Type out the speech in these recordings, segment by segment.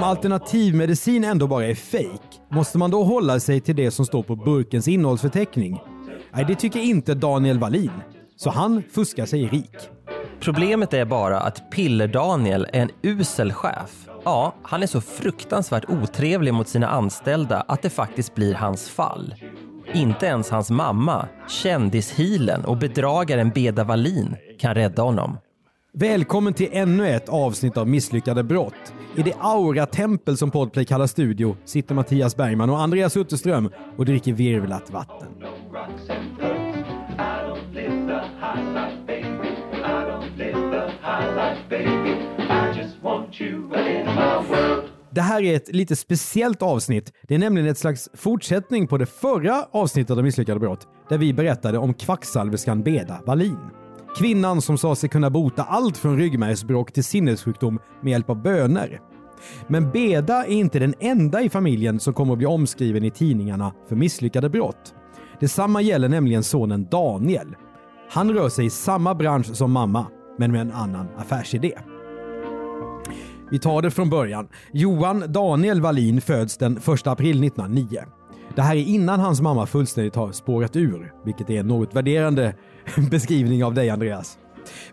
Om alternativmedicin ändå bara är fejk, måste man då hålla sig till det som står på burkens innehållsförteckning? Nej, det tycker inte Daniel Wallin. Så han fuskar sig rik. Problemet är bara att Piller-Daniel är en usel chef. Ja, han är så fruktansvärt otrevlig mot sina anställda att det faktiskt blir hans fall. Inte ens hans mamma, kändishilen och bedragaren Beda Wallin kan rädda honom. Välkommen till ännu ett avsnitt av Misslyckade brott. I det Aura-tempel som Podplay kallar studio sitter Mattias Bergman och Andreas Utterström och dricker virvlat vatten. Det här är ett lite speciellt avsnitt. Det är nämligen ett slags fortsättning på det förra avsnittet av Misslyckade brott, där vi berättade om kvacksalverskan Beda Wallin. Kvinnan som sa sig kunna bota allt från ryggmärgsbråck till sinnessjukdom med hjälp av böner. Men Beda är inte den enda i familjen som kommer att bli omskriven i tidningarna för misslyckade brott. Detsamma gäller nämligen sonen Daniel. Han rör sig i samma bransch som mamma, men med en annan affärsidé. Vi tar det från början. Johan Daniel Wallin föds den 1 april 1909. Det här är innan hans mamma fullständigt har spårat ur, vilket är något värderande beskrivning av dig Andreas.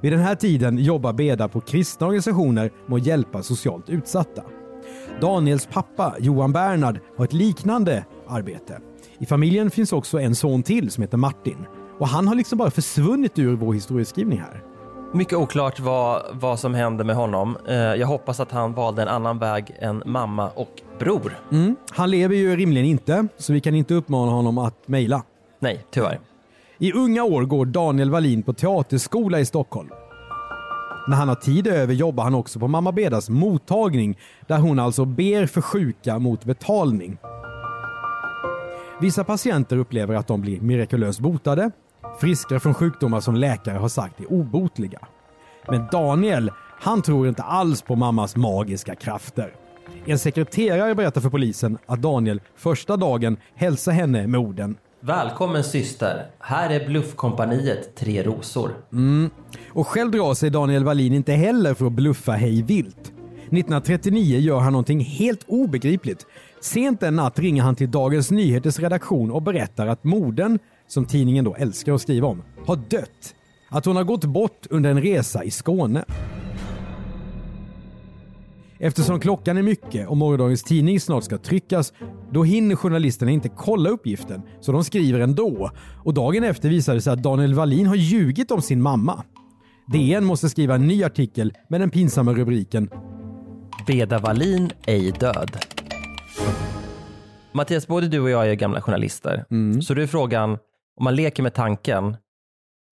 Vid den här tiden jobbar Beda på kristna organisationer med att hjälpa socialt utsatta. Daniels pappa Johan Bernhard har ett liknande arbete. I familjen finns också en son till som heter Martin. Och han har liksom bara försvunnit ur vår historieskrivning här. Mycket oklart vad, vad som hände med honom. Eh, Jag hoppas att han valde en annan väg än mamma och bror. Mm. Han lever ju rimligen inte, så vi kan inte uppmana honom att mejla. Nej, tyvärr. I unga år går Daniel Wallin på teaterskola i Stockholm. När han har tid över jobbar han också på mamma Bedas mottagning där hon alltså ber för sjuka mot betalning. Vissa patienter upplever att de blir mirakulöst botade, friska från sjukdomar som läkare har sagt är obotliga. Men Daniel, han tror inte alls på mammas magiska krafter. En sekreterare berättar för polisen att Daniel första dagen hälsar henne med orden Välkommen syster. Här är bluffkompaniet Tre Rosor. Mm. Och själv drar sig Daniel Wallin inte heller för att bluffa hej vilt. 1939 gör han någonting helt obegripligt. Sent en natt ringer han till Dagens Nyheters redaktion och berättar att modern, som tidningen då älskar att skriva om, har dött. Att hon har gått bort under en resa i Skåne. Eftersom klockan är mycket och morgondagens tidning snart ska tryckas, då hinner journalisterna inte kolla uppgiften, så de skriver ändå. Och dagen efter visar det sig att Daniel Wallin har ljugit om sin mamma. DN måste skriva en ny artikel med den pinsamma rubriken Beda Wallin ej död. Mattias, både du och jag är gamla journalister. Så då är frågan, om man leker med tanken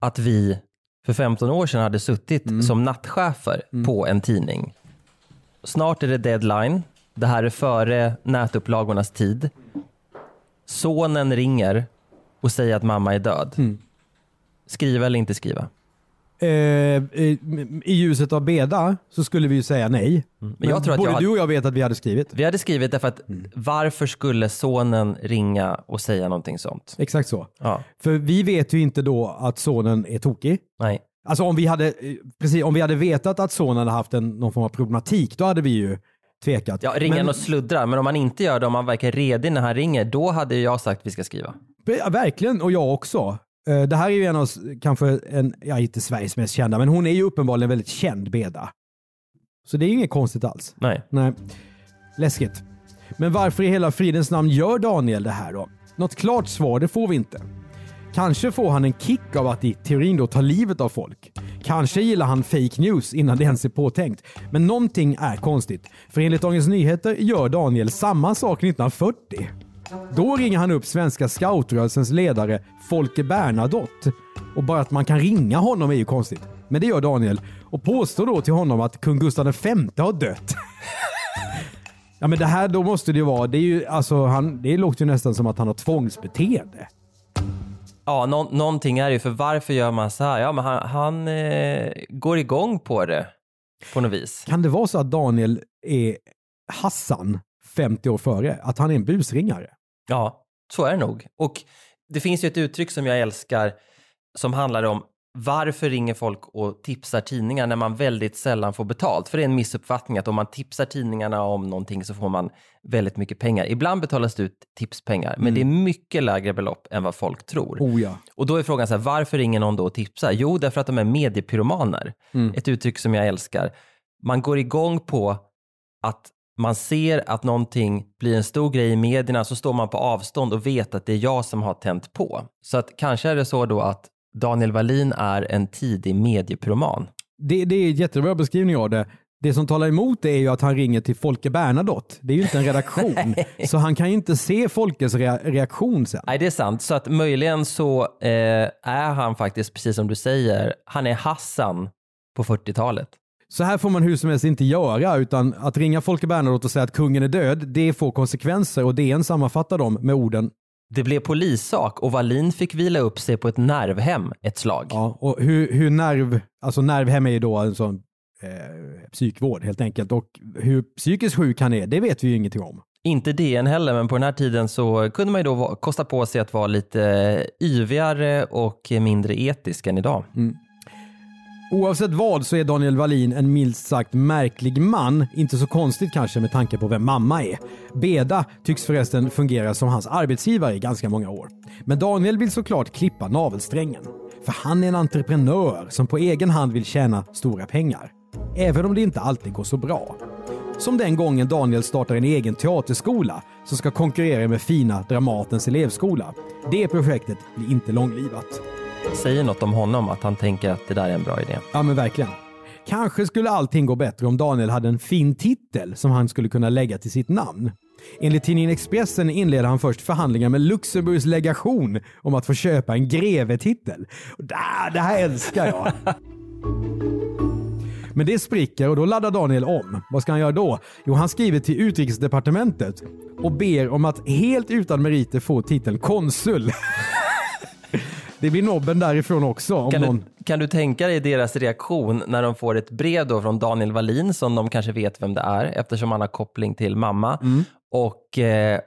att vi för 15 år sedan hade suttit som nattchefer på en tidning. Snart är det deadline. Det här är före nätupplagornas tid. Sonen ringer och säger att mamma är död. Skriva eller inte skriva? eh, eh, I ljuset av Beda så skulle vi ju säga nej. Men jag tror att både jag- du och jag vet att vi hade skrivit. Vi hade skrivit därför att varför skulle sonen ringa och säga någonting sånt? Exakt så. Ja, För vi vet ju inte då att sonen är tokig. nej. Alltså om vi hade, eh, precis, om vi hade vetat att sonen hade haft en, någon form av problematik, då hade vi ju tvekat. Ja, ringer Men- och sluddrar, men om man inte gör det, om man verkar redig när han ringer, då hade jag sagt att vi ska skriva. Ja, verkligen, och jag också. Eh, Det här är ju en av, kanske en, ja inte Sveriges mest kända, men hon är ju uppenbarligen väldigt känd Beda. Så det är ju inget konstigt alls. Nej. Nej. Läskigt. Men varför i hela fridens namn gör Daniel det här då? Något klart svar, det får vi inte. Kanske får han en kick av att i teorin då ta livet av folk. Kanske gillar han fake news innan det ens är påtänkt. Men någonting är konstigt. För enligt Dagens Nyheter gör Daniel samma sak 1940. Då ringer han upp svenska scoutrörelsens ledare Folke Bernadotte. Och bara att man kan ringa honom är ju konstigt. Men det gör Daniel och påstår då till honom att kung Gustav V har dött. Ja men det här då måste det ju vara, det, är ju, alltså, han, det låter ju nästan som att han har tvångsbeteende. Ja, nå någonting är det ju, för varför gör man så här? Ja, men han, han eh, går igång på det på något vis. Kan det vara så att Daniel är Hassan 50 år före? Att han är en busringare? Ja, så är det nog. Och det finns ju ett uttryck som jag älskar som handlar om varför ringer folk och tipsar tidningar när man väldigt sällan får betalt? För det är en missuppfattning att om man tipsar tidningarna om någonting så får man väldigt mycket pengar. Ibland betalas det ut tipspengar, men det är mycket lägre belopp än vad folk tror. Oh ja. Och då är frågan så här, varför ringer någon då och tipsar? Jo, därför att de är mediepyromaner. Ett uttryck som jag älskar. Man går igång på att man ser att någonting blir en stor grej i medierna, så står man på avstånd och vet att det är jag som har tänt på. Så att kanske är det så då att Daniel Wallin är en tidig mediepyroman. Det, det är en jättebra beskrivning av det. Det som talar emot det är ju att han ringer till Folke Bernadotte. Det är ju inte en redaktion. så han kan ju inte se Folkes rea- reaktion sen. Nej, det är sant. Så att möjligen så eh, är han faktiskt, precis som du säger, han är Hassan på 40-talet. Så här får man hur som helst inte göra, utan att ringa Folke Bernadotte och säga att kungen är död, det får konsekvenser och DN sammanfattar dem med orden Det blev polissak och Wallin fick vila upp sig på ett nervhem ett slag. Ja, och hur, hur nerv, alltså nervhem är ju då en sån eh, psykvård helt enkelt och hur psykiskt sjuk han är, det vet vi ju ingenting om. Inte DN heller, men på den här tiden så kunde man ju då kosta på sig att vara lite yvigare och mindre etisk än idag. Oavsett vad så är Daniel Wallin en milt sagt märklig man. Inte så konstigt kanske med tanke på vem mamma är. Beda tycks förresten fungera som hans arbetsgivare i ganska många år. Men Daniel vill såklart klippa navelsträngen. För han är en entreprenör som på egen hand vill tjäna stora pengar. Även om det inte alltid går så bra. Som den gången Daniel startar en egen teaterskola som ska konkurrera med fina Dramatens elevskola. Det projektet blir inte långlivat. Säger något om honom att han tänker att det där är en bra idé. Ja men verkligen. Kanske skulle allting gå bättre om Daniel hade en fin titel som han skulle kunna lägga till sitt namn. Enligt tidningen Expressen inleder han först förhandlingar med Luxemburgs legation om att få köpa en grevetitel. Det här älskar jag. Men det spricker och då laddar Daniel om. Vad ska han göra då? Jo, han skriver till utrikesdepartementet och ber om att helt utan meriter få titeln konsul. Det blir nobben därifrån också. Om Kan någon... du, kan du tänka dig deras reaktion när de får ett brev då från Daniel Wallin som de kanske vet vem det är eftersom han har koppling till mamma. Och eh,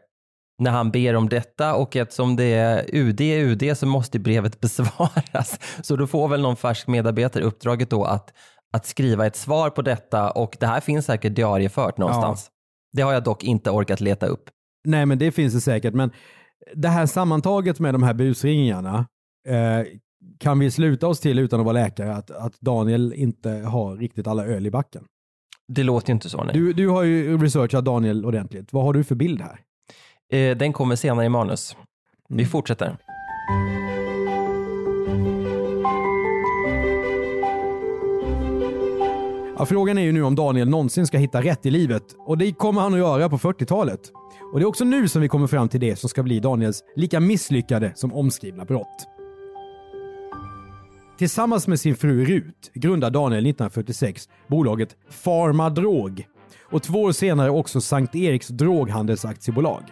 när han ber om detta och eftersom det är UD UD så måste brevet besvaras. Så då får väl någon färsk medarbetare uppdraget då att, att skriva ett svar på detta och det här finns säkert diariefört någonstans. Det har jag dock inte orkat leta upp. Nej, men det finns det säkert. Men det här sammantaget med de här busringarna eh, kan vi sluta oss till utan att vara läkare att, att Daniel inte har riktigt alla öl i backen. Det låter ju inte så. Nej. Du, du har ju researchat Daniel ordentligt. Vad har du för bild här? Eh, den kommer senare i manus. Vi fortsätter. Ja, frågan är ju nu om Daniel någonsin ska hitta rätt i livet och det kommer han att göra på 40-talet. Och det är också nu som vi kommer fram till det som ska bli Daniels lika misslyckade som omskrivna brott. Tillsammans med sin fru Rut grundar Daniel 1946 bolaget Pharmadrog och två år senare också Sankt Eriks droghandelsaktiebolag.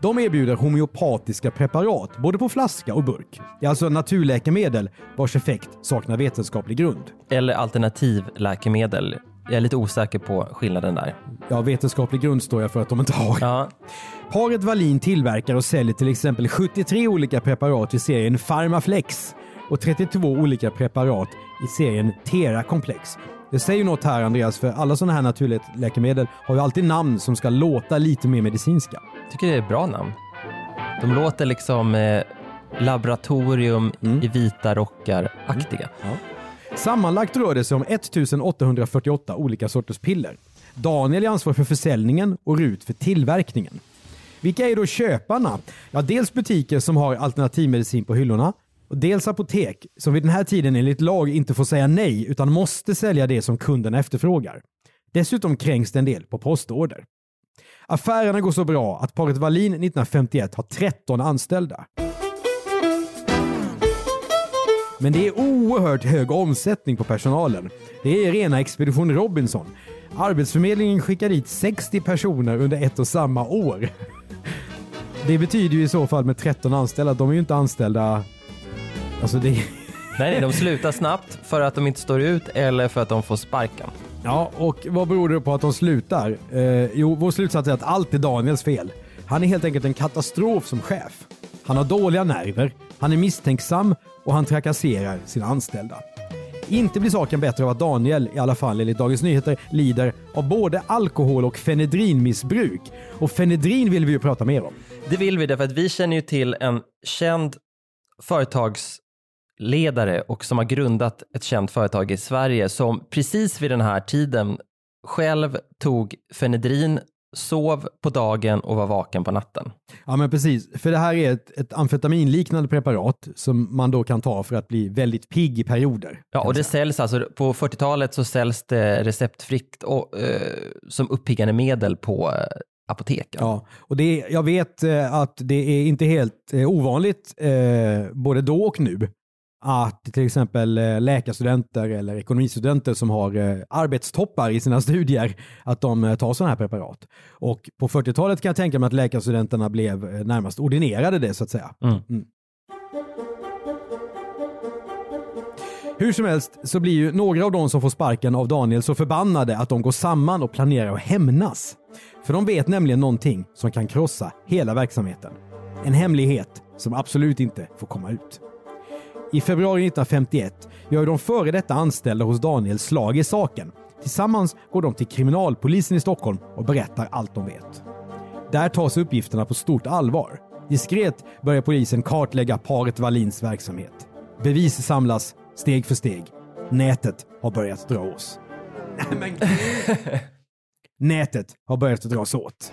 De erbjuder homeopatiska preparat både på flaska och burk. Det är alltså naturläkemedel vars effekt saknar vetenskaplig grund. Eller alternativläkemedel. Jag är lite osäker på skillnaden där. Ja, vetenskaplig grund står jag för att de inte har. Ja, Paret Wallin tillverkar och säljer till exempel 73 olika preparat i serien Pharmaflex och 32 olika preparat i serien Tera Complex. Det säger något här Andreas, för alla sådana här naturläkemedel har ju alltid namn som ska låta lite mer medicinska. jag tycker det är bra namn. De låter liksom eh, laboratorium i vita rockar-aktiga. Sammanlagt rör det sig om 1848 olika sorters piller. Daniel är ansvarig för försäljningen och Rut för tillverkningen. Vilka är då köparna? Ja, dels butiker som har alternativmedicin på hyllorna dels apotek som vid den här tiden enligt lag inte får säga nej utan måste sälja det som kunderna efterfrågar. Dessutom kränks det en del på postorder. Affärerna går så bra att paret Wallin 1951 har 13 anställda. Men det är oerhört hög omsättning på personalen. Det är rena Expedition Robinson. Arbetsförmedlingen skickar dit 60 personer under ett och samma år. Det betyder ju i så fall med 13 anställda, de är ju inte anställda... Alltså det... Nej, nej, de slutar snabbt för att de inte står ut eller för att de får sparken. Ja, och vad beror det på att de slutar? Eh, jo, vår slutsats är att allt är Daniels fel. Han är helt enkelt en katastrof som chef. Han har dåliga nerver, han är misstänksam och han trakasserar sina anställda. Inte blir saken bättre av att Daniel, i alla fall enligt Dagens Nyheter, lider av både alkohol och fenedrinmissbruk. Och fenedrin vill vi ju prata mer om. Det vill vi därför att vi känner ju till en känd företagsledare och som har grundat ett känt företag i Sverige som precis vid den här tiden själv tog fenedrin, sov på dagen och var vaken på natten. Ja men precis, för det här är ett, ett amfetaminliknande preparat som man då kan ta för att bli väldigt pigg i perioder. Ja, och det säljs alltså, på 40-talet så säljs det receptfritt och, eh, som uppiggande medel på eh, apoteken. Ja, och det är, jag vet eh, att det är inte helt eh, ovanligt eh, både då och nu att till exempel eh, läkarstudenter eller ekonomistudenter som har eh, arbetstoppar i sina studier, att de eh, tar sådana här preparat. Och på 40-talet kan jag tänka mig att läkarstudenterna blev närmast ordinerade det så att säga. Mm. Hur som helst så blir ju några av de som får sparken av Daniel så förbannade att de går samman och planerar att hämnas. För de vet nämligen någonting som kan krossa hela verksamheten. En hemlighet som absolut inte får komma ut. I februari 1951 gör de före detta anställda hos Daniel slag i saken. Tillsammans går de till kriminalpolisen i Stockholm och berättar allt de vet. Där tas uppgifterna på stort allvar. Diskret börjar polisen kartlägga paret Wallins verksamhet. Bevis samlas steg för steg. Nätet har börjat dra oss. Nej. Nätet har börjat dras åt.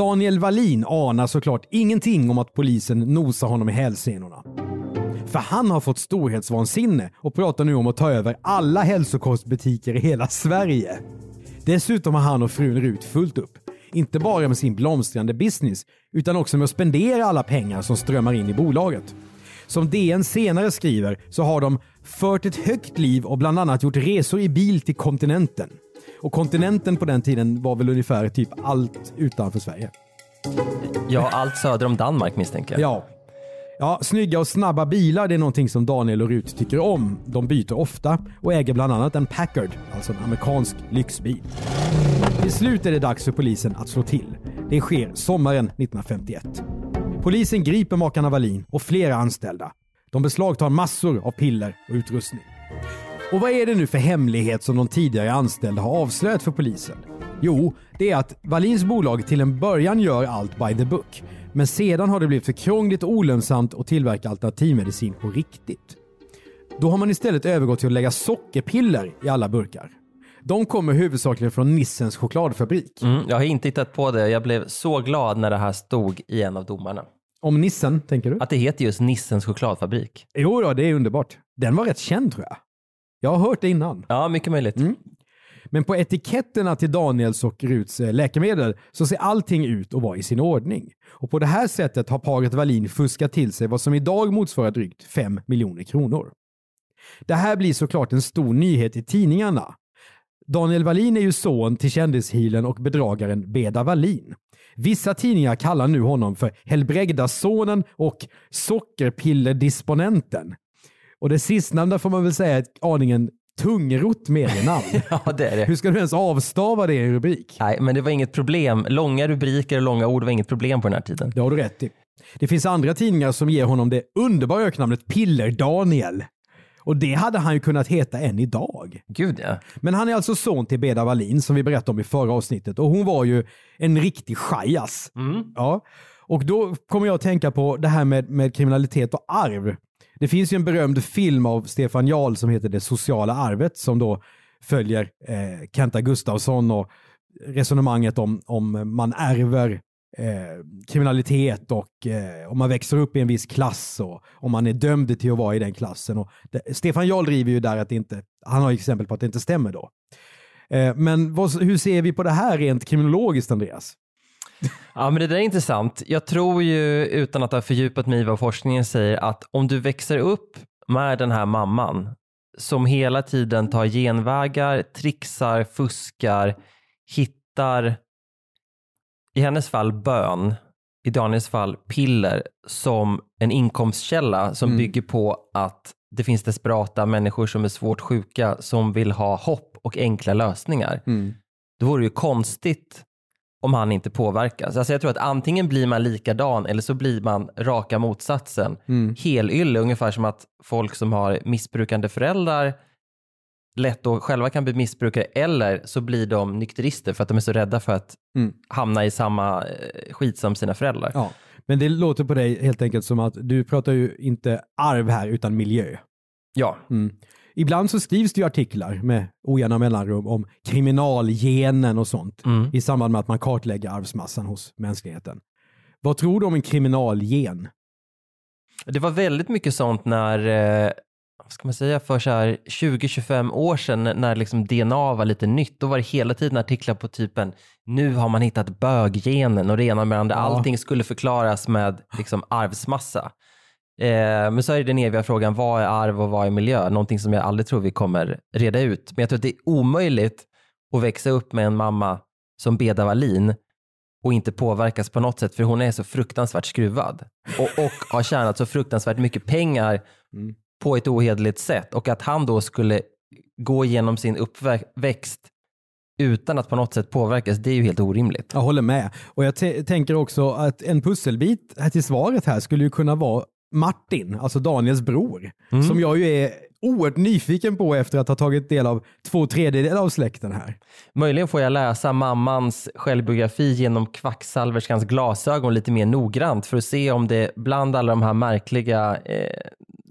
Daniel Wallin anar såklart ingenting om att polisen nosar honom i hälsenorna. För han har fått storhetsvansinne och pratar nu om att ta över alla hälsokostbutiker i hela Sverige. Dessutom har han och frun Rut fullt upp. Inte bara med sin blomstrande business, utan också med att spendera alla pengar som strömmar in i bolaget. Som DN senare skriver så har de fört ett högt liv och bland annat gjort resor i bil till kontinenten. Och kontinenten på den tiden var väl ungefär typ allt utanför Sverige. Ja, allt söder om Danmark misstänker jag. Ja. Ja, snygga och snabba bilar det är någonting som Daniel och Rut tycker om. De byter ofta och äger bland annat en Packard, alltså en amerikansk lyxbil. Till slut är det dags för polisen att slå till. Det sker sommaren 1951. Polisen griper makarna Wallin och flera anställda. De beslagtar massor av piller och utrustning. Och vad är det nu för hemlighet som de tidigare anställda har avslöjat för polisen? Jo, det är att Wallins bolag till en början gör allt by the book. Men sedan har det blivit för krångligt och olönsamt att tillverka alternativmedicin på riktigt. Då har man istället övergått till att lägga sockerpiller i alla burkar. De kommer huvudsakligen från Nissens chokladfabrik. Mm, jag har inte hittat på det. Jag blev så glad när det här stod i en av domarna. Om Nissen, tänker du? Att det heter just Nissens chokladfabrik. Jo då, det är underbart. Den var rätt känd tror jag. Jag har hört det innan. Ja, mycket möjligt. Men på etiketterna till Daniels och Ruts eh, läkemedel så ser allting ut att vara i sin ordning. Och på det här sättet har paret Wallin fuskat till sig vad som idag motsvarar drygt 5 miljoner kronor. Det här blir såklart en stor nyhet i tidningarna. Daniel Wallin är ju son till kändishealen och bedragaren Beda Wallin. Vissa tidningar kallar nu honom för Helbregdasonen och sockerpillerdisponenten. Och det sistnämnda får man väl säga är ett aningen tungrott medienamn. Ja, det är det. Hur ska du ens avstava det i en rubrik? Nej, men det var inget problem. Långa rubriker och långa ord var inget problem på den här tiden. Det har du rätt i. Det finns andra tidningar som ger honom det underbara öknamnet Piller-Daniel. Och det hade han ju kunnat heta än idag. Gud ja. Men han är alltså son till Beda Wallin som vi berättade om i förra avsnittet och hon var ju en riktig chajas. Ja. Och då kommer jag att tänka på det här med, med kriminalitet och arv. Det finns ju en berömd film av Stefan Jarl som heter Det sociala arvet som då följer eh, Kenta Gustafsson och resonemanget om, om man ärver eh, kriminalitet och eh, om man växer upp i en viss klass och om man är dömd till att vara i den klassen. Och det, Stefan Jarl driver ju där att det inte, han har exempel på att det inte stämmer då. Eh, men vad, hur ser vi på det här rent kriminologiskt Andreas? Ja, men det där är intressant. Jag tror ju, utan att ha fördjupat mig i vad forskningen säger, att om du växer upp med den här mamman som hela tiden tar genvägar, trixar, fuskar, hittar, i hennes fall bön, i Daniels fall piller som en inkomstkälla som Mm. bygger på att det finns desperata människor som är svårt sjuka som vill ha hopp och enkla lösningar. Mm. Då vore det ju konstigt om han inte påverkas. Alltså jag tror att antingen blir man likadan eller så blir man raka motsatsen. Mm. Helylle, ungefär som att folk som har missbrukande föräldrar lätt då själva kan bli missbrukare eller så blir de nykterister för att de är så rädda för att Mm. hamna i samma eh, skit som sina föräldrar. Ja, men det låter på dig helt enkelt som att du pratar ju inte arv här utan miljö. Ja, Mm. Ibland så skrivs det ju artiklar med ojämna mellanrum om kriminalgenen och sånt Mm. i samband med att man kartlägger arvsmassan hos mänskligheten. Vad tror du om en kriminalgen? Det var väldigt mycket sånt när, eh, vad ska man säga, för så här 20-25 år sedan när liksom DNA var lite nytt. Då var det hela tiden artiklar på typen nu har man hittat böggenen och det ena med det andra. Ja. Allting skulle förklaras med liksom arvsmassa. Eh, men så är det den eviga frågan, vad är arv och vad är miljö? Någonting som jag aldrig tror vi kommer reda ut. Men jag tror att det är omöjligt att växa upp med en mamma som Beda Wallin och inte påverkas på något sätt för hon är så fruktansvärt skruvad och, och har tjänat så fruktansvärt mycket pengar Mm. på ett ohederligt sätt och att han då skulle gå igenom sin uppväxt utan att på något sätt påverkas, det är ju helt orimligt. Jag håller med. Och jag tänker också att en pusselbit till svaret här skulle ju kunna vara Martin, alltså Daniels bror, Mm. som jag ju är oerhört nyfiken på efter att ha tagit del av två tredjedelar av släkten här. Möjligen får jag läsa mammans självbiografi genom kvacksalverskans glasögon lite mer noggrant för att se om det bland alla de här märkliga eh,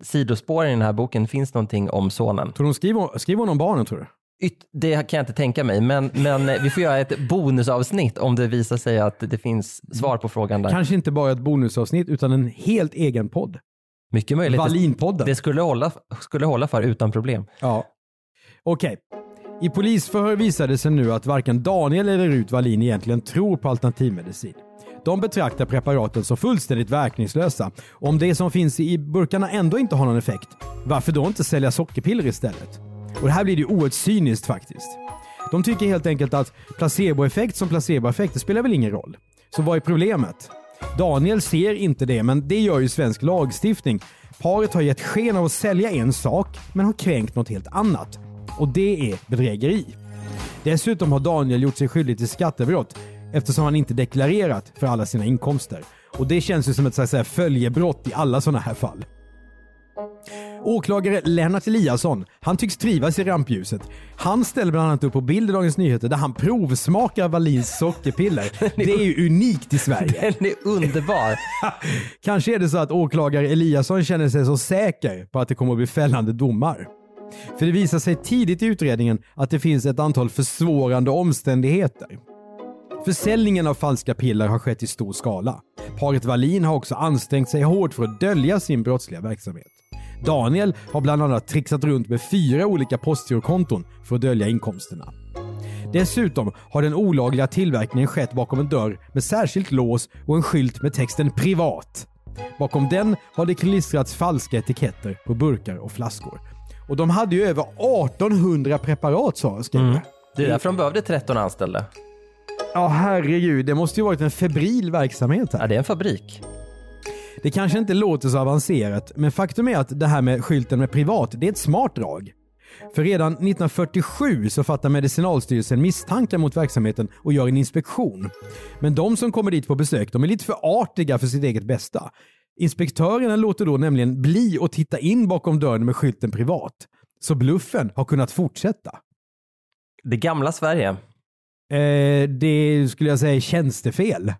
sidospåren i den här boken finns någonting om sonen. Tror hon skriver, skriver hon om barnen tror du? Det kan jag inte tänka mig, men, men eh, vi får göra ett bonusavsnitt om det visar sig att det finns svar på frågan där. Kanske inte bara ett bonusavsnitt utan en helt egen podd. Mycket möjligt. Det, Wallinpodden. det skulle, hålla, skulle hålla för utan problem. Ja. Okej. I polisförhör visade det sig nu att varken Daniel eller Rut Wallin egentligen tror på alternativmedicin. De betraktar preparaten som fullständigt verkningslösa. Om det som finns i burkarna ändå inte har någon effekt, varför då inte sälja sockerpiller istället? Och det här blir ju oerhört cyniskt faktiskt. De tycker helt enkelt att placeboeffekt som placeboeffekt, det spelar väl ingen roll. Så vad är problemet? Daniel ser inte det, men det gör ju svensk lagstiftning. Paret har gett sken av att sälja en sak, men har kränkt något helt annat. Och det är bedrägeri. Dessutom har Daniel gjort sig skyldig till skattebrott eftersom han inte deklarerat för alla sina inkomster. Och det känns ju som ett så att säga, följebrott i alla sådana här fall. Åklagare Lennart Eliasson, han tycks trivas i rampljuset. Han ställer bland annat upp på bild i Dagens Nyheter där han provsmakar Wallins sockerpiller. Det är ju unikt i Sverige. Den är underbar. Kanske är det så att åklagare Eliasson känner sig så säker på att det kommer att bli fällande domar. För det visar sig tidigt i utredningen att det finns ett antal försvårande omständigheter. Försäljningen av falska piller har skett i stor skala. Paret Wallin har också ansträngt sig hårt för att dölja sin brottsliga verksamhet. Daniel har bland annat trixat runt med fyra olika postgirokonton för att dölja inkomsterna. Dessutom har den olagliga tillverkningen skett bakom en dörr med särskilt lås och en skylt med texten “Privat”. Bakom den har det klistrats falska etiketter på burkar och flaskor. Och de hade ju över 1800 preparat sa skrev Mm. jag. Det är därför de behövde 13 anställda. Ja herregud, det måste ju varit en febril verksamhet här. Ja, det är en fabrik. Det kanske inte låter så avancerat, men faktum är att det här med skylten med privat, det är ett smart drag. För redan 1947 så fattar Medicinalstyrelsen misstankar mot verksamheten och gör en inspektion. Men de som kommer dit på besök, de är lite för artiga för sitt eget bästa. Inspektörerna låter då nämligen bli att titta in bakom dörren med skylten privat. Så bluffen har kunnat fortsätta. Det gamla Sverige. Eh, det skulle jag säga är tjänstefel.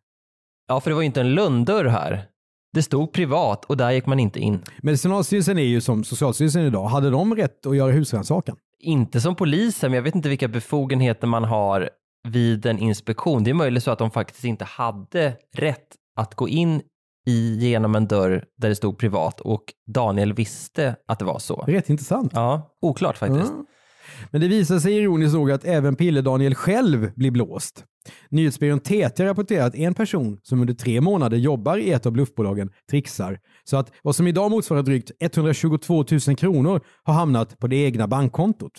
Ja, för det var ju inte en lönndörr här. Det stod privat och där gick man inte in. Medicinalstyrelsen är ju som Socialstyrelsen idag. Hade de rätt att göra husrannsakan? Inte som polisen, men jag vet inte vilka befogenheter man har vid en inspektion. Det är möjligt så att de faktiskt inte hade rätt att gå in i, genom en dörr där det stod privat och Daniel visste att det var så. Rätt intressant. Ja, oklart faktiskt. Ja. Men det visar sig ironiskt nog att även Pille-Daniel själv blir blåst. Nyhetsbyrån TT rapporterar att en person som under tre månader jobbar i ett av bluffbolagen trixar så att vad som idag motsvarar drygt 122 000 kronor har hamnat på det egna bankkontot.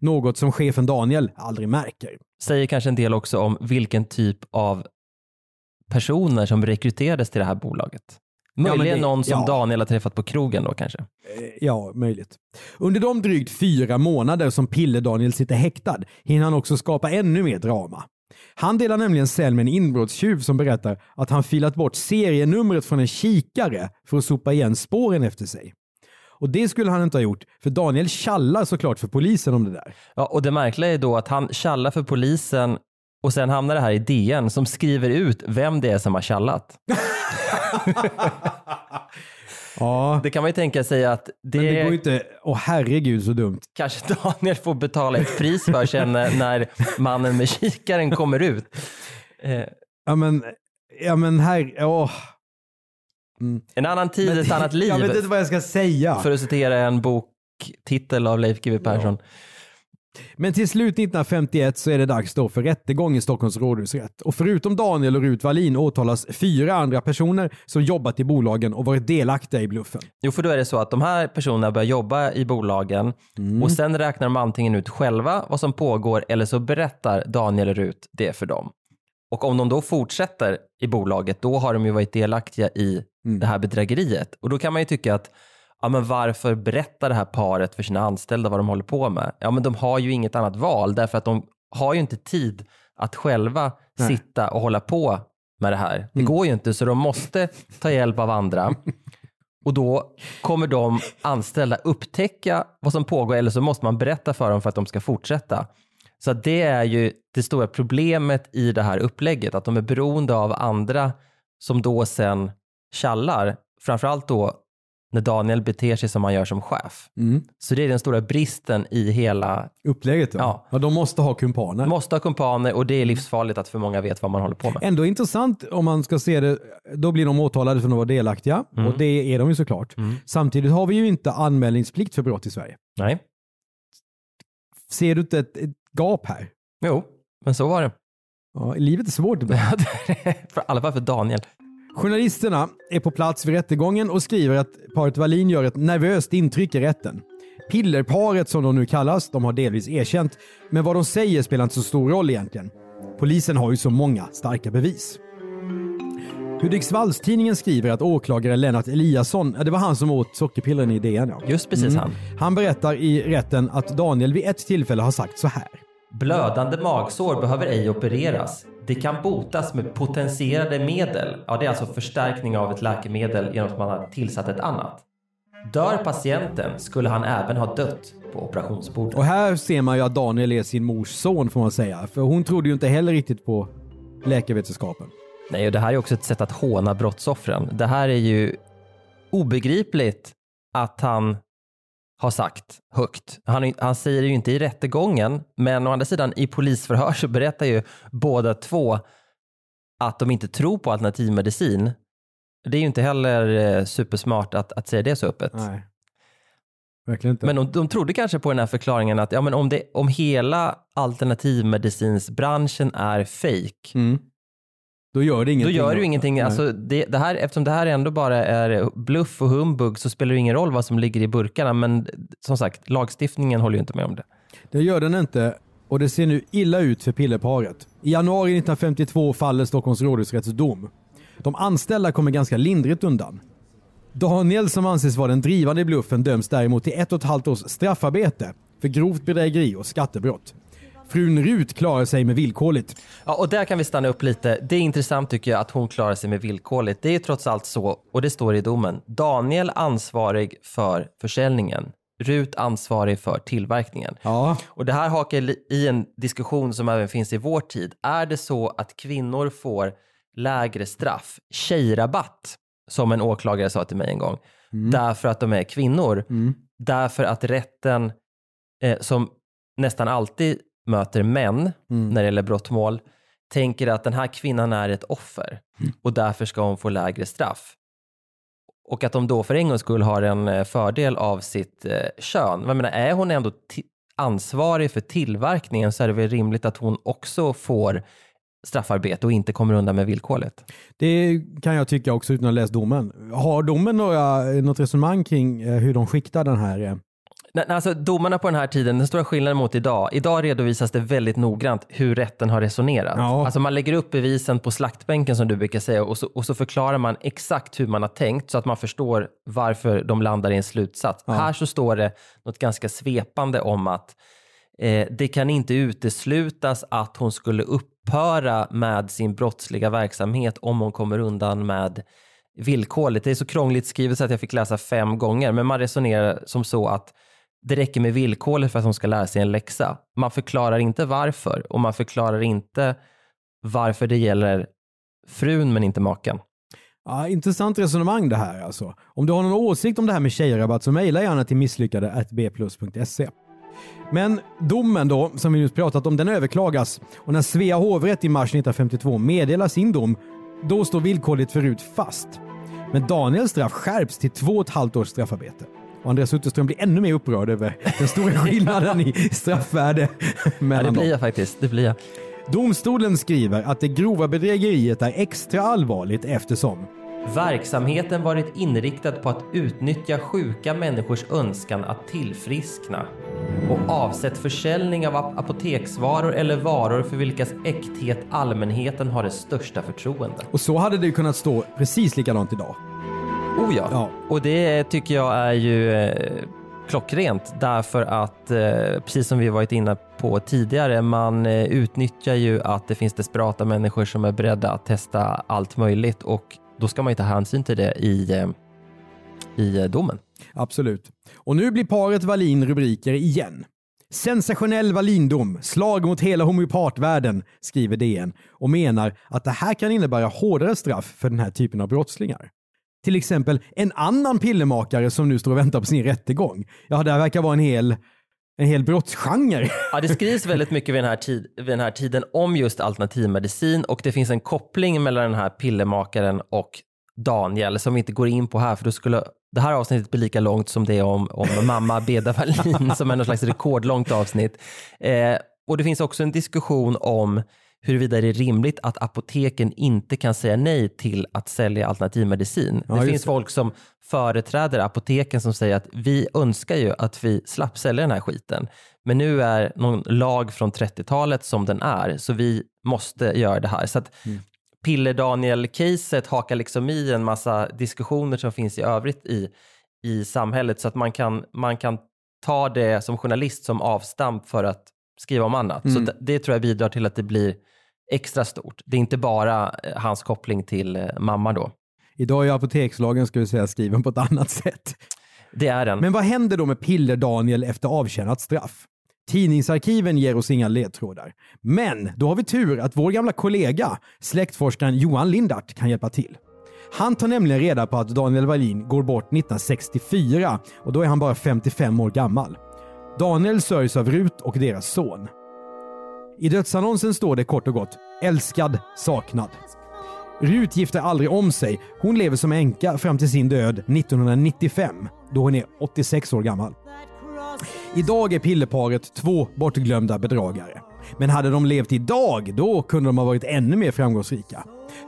Något som chefen Daniel aldrig märker. Säger kanske en del också om vilken typ av personer som rekryterades till det här bolaget. Möjligen det- någon som ja. Daniel har träffat på krogen då kanske. Eh, Ja, möjligt. Under de drygt fyra månader som Pille-Daniel sitter häktad hinner han också skapa ännu mer drama. Han delar nämligen cell med en inbrottstjuv som berättar att han filat bort serienumret från en kikare för att sopa igen spåren efter sig. Och det skulle han inte ha gjort, för Daniel tjallar såklart för polisen om det där. Ja, och det märkliga är då att han tjallar för polisen och sen hamnar det här i DN som skriver ut vem det är som har tjallat. Ja, Det kan man ju tänka sig att det, men det går ju inte... Åh herregud så dumt. kanske Daniel får betala ett pris för sen när, mannen med kikaren kommer ut. Eh, Ja men, ja men här... Åh. Mm. en annan tid, ett annat liv. Jag vet inte vad jag ska säga. För att citera en boktitel av Leif GW Persson. Men till slut 1951 så är det dags då för rättegång i Stockholms rådhusrätt. Och förutom Daniel och Rut Wallin åtalas fyra andra personer som jobbat i bolagen och varit delaktiga i bluffen. Jo, för då är det så att de här personerna börjar jobba i bolagen och sen räknar de antingen ut själva vad som pågår eller så berättar Daniel och Rut det för dem. Och om de då fortsätter i bolaget, då har de ju varit delaktiga i det här bedrägeriet. Och då kan man ju tycka att ja, men varför berättar det här paret för sina anställda vad de håller på med? Ja, men de har ju inget annat val därför att de har ju inte tid att själva Nej. sitta och hålla på med det här. Det går ju inte, så de måste ta hjälp av andra. Och då kommer de anställda upptäcka vad som pågår eller så måste man berätta för dem för att de ska fortsätta. Så det är ju det stora problemet i det här upplägget, att de är beroende av andra som då sen tjallar. Framförallt då när Daniel beter sig som han gör som chef. Mm. Så det är den stora bristen i hela, Upplägget då? Ja. ja. De måste ha kumpaner. måste ha kumpaner och det är livsfarligt att för många vet vad man håller på med. Ändå intressant om man ska se det. Då blir de åtalade för att vara delaktiga Mm. och det är de ju såklart. Samtidigt har vi ju inte anmälningsplikt för brott i Sverige. Nej, Ser du inte ett, ett gap här? jo, men så var det. Ja, livet är svårt I alla fall för Daniel. Journalisterna är på plats vid rättegången och skriver att paret Wallin gör ett nervöst intryck i rätten. Pillerparet som de nu kallas, de har delvis erkänt, men vad de säger spelar inte så stor roll egentligen. Polisen har ju så många starka bevis. Hudiksvallstidningen skriver att åklagare Lennart Eliasson, det var han som åt sockerpillren i DN. Ja. Just precis han. Han berättar i rätten att Daniel vid ett tillfälle har sagt så här. Blödande magsår behöver ej opereras. Det kan botas med potentierade medel. Ja, det är alltså förstärkning av ett läkemedel genom att man har tillsatt ett annat. Dör patienten skulle han även ha dött på operationsbordet. Och här ser man ju att Daniel är sin mors son får man säga. För hon trodde ju inte heller riktigt på läkarvetenskapen. Nej, och det här är också ett sätt att håna brottsoffren. Det här är ju obegripligt att han har sagt högt. Han, han säger det ju inte i rättegången, men å andra sidan i polisförhör så berättar ju båda två att de inte tror på alternativmedicin. Det är ju inte heller eh, supersmart att, att säga det så öppet. Nej. Verkligen inte. Men de, de trodde kanske på den här förklaringen att ja, men om, det, om hela alternativmedicinsbranschen är fake, Mm. Då gör det då ingenting. gör det ingenting. Alltså, det, det här, eftersom det här ändå bara är bluff och humbug så spelar det ingen roll vad som ligger i burkarna. Men som sagt, lagstiftningen håller ju inte med om det. Det gör den inte och det ser nu illa ut för pillerparet. I januari 1952 faller Stockholms rådhusrätts dom. De anställda kommer ganska lindrigt undan. Daniel som anses vara den drivande i bluffen döms däremot till ett och ett halvt års straffarbete för grovt bedrägeri och skattebrott. Frun Rut klarar sig med villkorligt. Ja, och där kan vi stanna upp lite. Det är intressant tycker jag att hon klarar sig med villkorligt. Det är trots allt så, och det står i domen, Daniel ansvarig för försäljningen. Rut ansvarig för tillverkningen. Ja, Och det här hakar i en diskussion som även finns i vår tid. Är det så att kvinnor får lägre straff, tjejrabatt, som en åklagare sa till mig en gång, därför att de är kvinnor. Därför att rätten, eh, som nästan alltid möter män när det gäller brottmål, tänker att den här kvinnan är ett offer och därför ska hon få lägre straff. Och att de då för en gångs skull har en eh, fördel av sitt eh, kön. Jag menar, är hon ändå ansvarig för tillverkningen så är det väl rimligt att hon också får straffarbete och inte kommer undan med villkorligt. Det kan jag tycka också utan att ha läst domen. Har domen några, något resonemang kring eh, hur de skiktar den här? Alltså, domarna på den här tiden, den stora skillnaden mot idag. Idag redovisas det väldigt noggrant hur rätten har resonerat. Ja. Alltså man lägger upp bevisen på slaktbänken som du brukar säga och så, och så förklarar man exakt hur man har tänkt så att man förstår varför de landar i en slutsats. Här så står det något ganska svepande om att eh, det kan inte uteslutas att hon skulle upphöra med sin brottsliga verksamhet om hon kommer undan med villkorligt. Det är så krångligt skrivet så att jag fick läsa fem gånger, men man resonerar som så att det räcker med villkorligt för att hon ska lära sig en läxa. Man förklarar inte varför och man förklarar inte varför det gäller frun men inte maken. Ja, intressant resonemang det här alltså. Om du har någon åsikt om det här med tjejrabatt så mejla gärna till misslyckade.bplus.se. Men domen då, som vi just pratat om, den överklagas och när Svea hovrätt i mars 1952 meddelar sin dom, då står villkorligt förut fast. Men Daniels straff skärps till två och ett halvt års straffarbete. Och Andreas Utterström blir ännu mer upprörd över den stora skillnaden i straffvärde Ja, mellan det dem. blir jag faktiskt. Det blir jag. Domstolen skriver att det grova bedrägeriet är extra allvarligt eftersom Verksamheten varit inriktad på att utnyttja sjuka människors önskan att tillfriskna och avsett försäljning av ap- apoteksvaror eller varor för vilkas äkthet allmänheten har det största förtroende. Och så hade det ju kunnat stå precis likadant idag. Oh ja. Ja. och det tycker jag är ju eh, klockrent därför att eh, precis som vi varit inne på tidigare, man eh, utnyttjar ju att det finns desperata människor som är beredda att testa allt möjligt och då ska man ju ta hänsyn till det i, i domen. Absolut. Och nu blir paret Wallin rubriker igen. Sensationell Wallin-dom, slag mot hela homeopatvärlden, skriver DN och menar att det här kan innebära hårdare straff för den här typen av brottslingar. Till exempel en annan pillermakare som nu står och väntar på sin rättegång. Ja, det här verkar vara en hel, en hel brottsgenre. Ja, det skrivs väldigt mycket vid den, här tid, vid den här tiden om just alternativmedicin och det finns en koppling mellan den här pillermakaren och Daniel som vi inte går in på här för då skulle det här avsnittet bli lika långt som det om, om mamma Beda Wallin som är något slags rekordlångt avsnitt. Eh, och det finns också en diskussion om huruvida det är rimligt att apoteken inte kan säga nej till att sälja alternativmedicin. Ja, det finns det. folk som företräder apoteken som säger att vi önskar ju att vi slapp sälja den här skiten. Men nu är någon lag från 30-talet som den är, så vi måste göra det här. Så att Piller-Daniel-caset hakar liksom i en massa diskussioner som finns i övrigt i, i samhället så att man kan, man kan ta det som journalist som avstamp för att skriva om annat. Så det, det tror jag bidrar till att det blir extra stort. Det är inte bara eh, hans koppling till eh, mamma då. Idag är apotekslagen ska vi säga skriven på ett annat sätt. Det är den. Men vad händer då med Piller-Daniel efter avtjänat straff? Tidningsarkiven ger oss inga ledtrådar. Men då har vi tur att vår gamla kollega, släktforskaren Johan Lindart, kan hjälpa till. Han tar nämligen reda på att Daniel Wallin går bort 1964 och då är han bara 55 år gammal. Daniel sörjs av Rut och deras son. I dödsannonsen står det kort och gott “Älskad, saknad”. Rut gifter aldrig om sig. Hon lever som änka fram till sin död 1995, då hon är 86 år gammal. Idag är pillerparet två bortglömda bedragare. Men hade de levt idag, då kunde de ha varit ännu mer framgångsrika.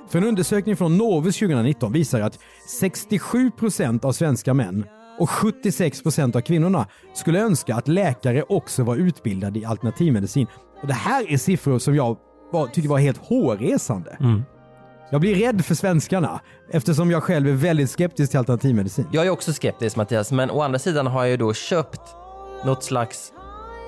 För en undersökning från Novus 2019 visar att 67% av svenska män och 76% av kvinnorna skulle önska att läkare också var utbildade i alternativmedicin. Och det här är siffror som jag var, tycker var helt hårresande. Jag blir rädd för svenskarna eftersom jag själv är väldigt skeptisk till alternativmedicin. Jag är också skeptisk Mattias, men å andra sidan har jag ju då köpt något slags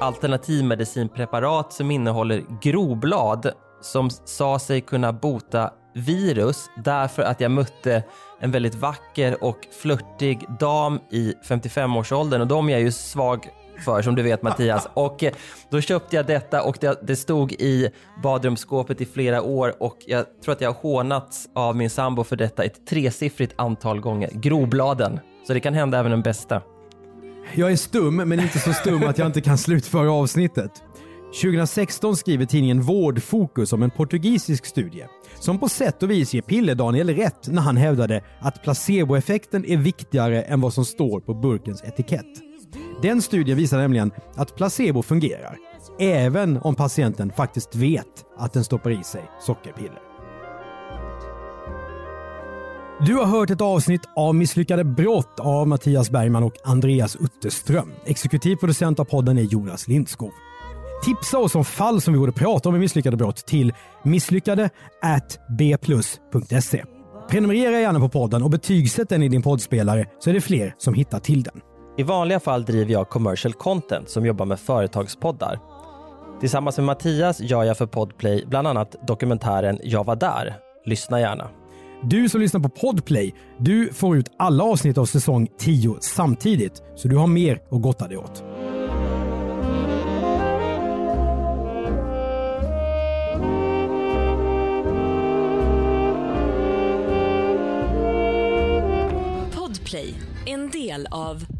alternativmedicinpreparat som innehåller groblad som sa sig kunna bota virus därför att jag mötte en väldigt vacker och flörtig dam i 55-årsåldern och de är ju svag för som du vet Mattias. Och eh, då köpte jag detta och det, det stod i badrumsskåpet i flera år och jag tror att jag har hånats av min sambo för detta ett tresiffrigt antal gånger. Grobladen. Så det kan hända även den bästa. Jag är stum, men inte så stum att jag inte kan slutföra avsnittet. 2016 skriver tidningen Vårdfokus om en portugisisk studie som på sätt och vis ger Pille-Daniel rätt när han hävdade att placeboeffekten är viktigare än vad som står på burkens etikett. Den studien visar nämligen att placebo fungerar, även om patienten faktiskt vet att den stoppar i sig sockerpiller. Du har hört ett avsnitt av Misslyckade brott av Mattias Bergman och Andreas Utterström. Exekutiv producent av podden är Jonas Lindskog. Tipsa oss om fall som vi borde prata om i Misslyckade brott till misslyckade bplus.se. Prenumerera gärna på podden och betygsätt den i din poddspelare så är det fler som hittar till den. I vanliga fall driver jag commercial content som jobbar med företagspoddar. Tillsammans med Mattias gör jag för Podplay bland annat dokumentären Jag var där. Lyssna gärna. Du som lyssnar på Podplay, du får ut alla avsnitt av säsong 10 samtidigt, så du har mer att gotta dig åt. Podplay, en del av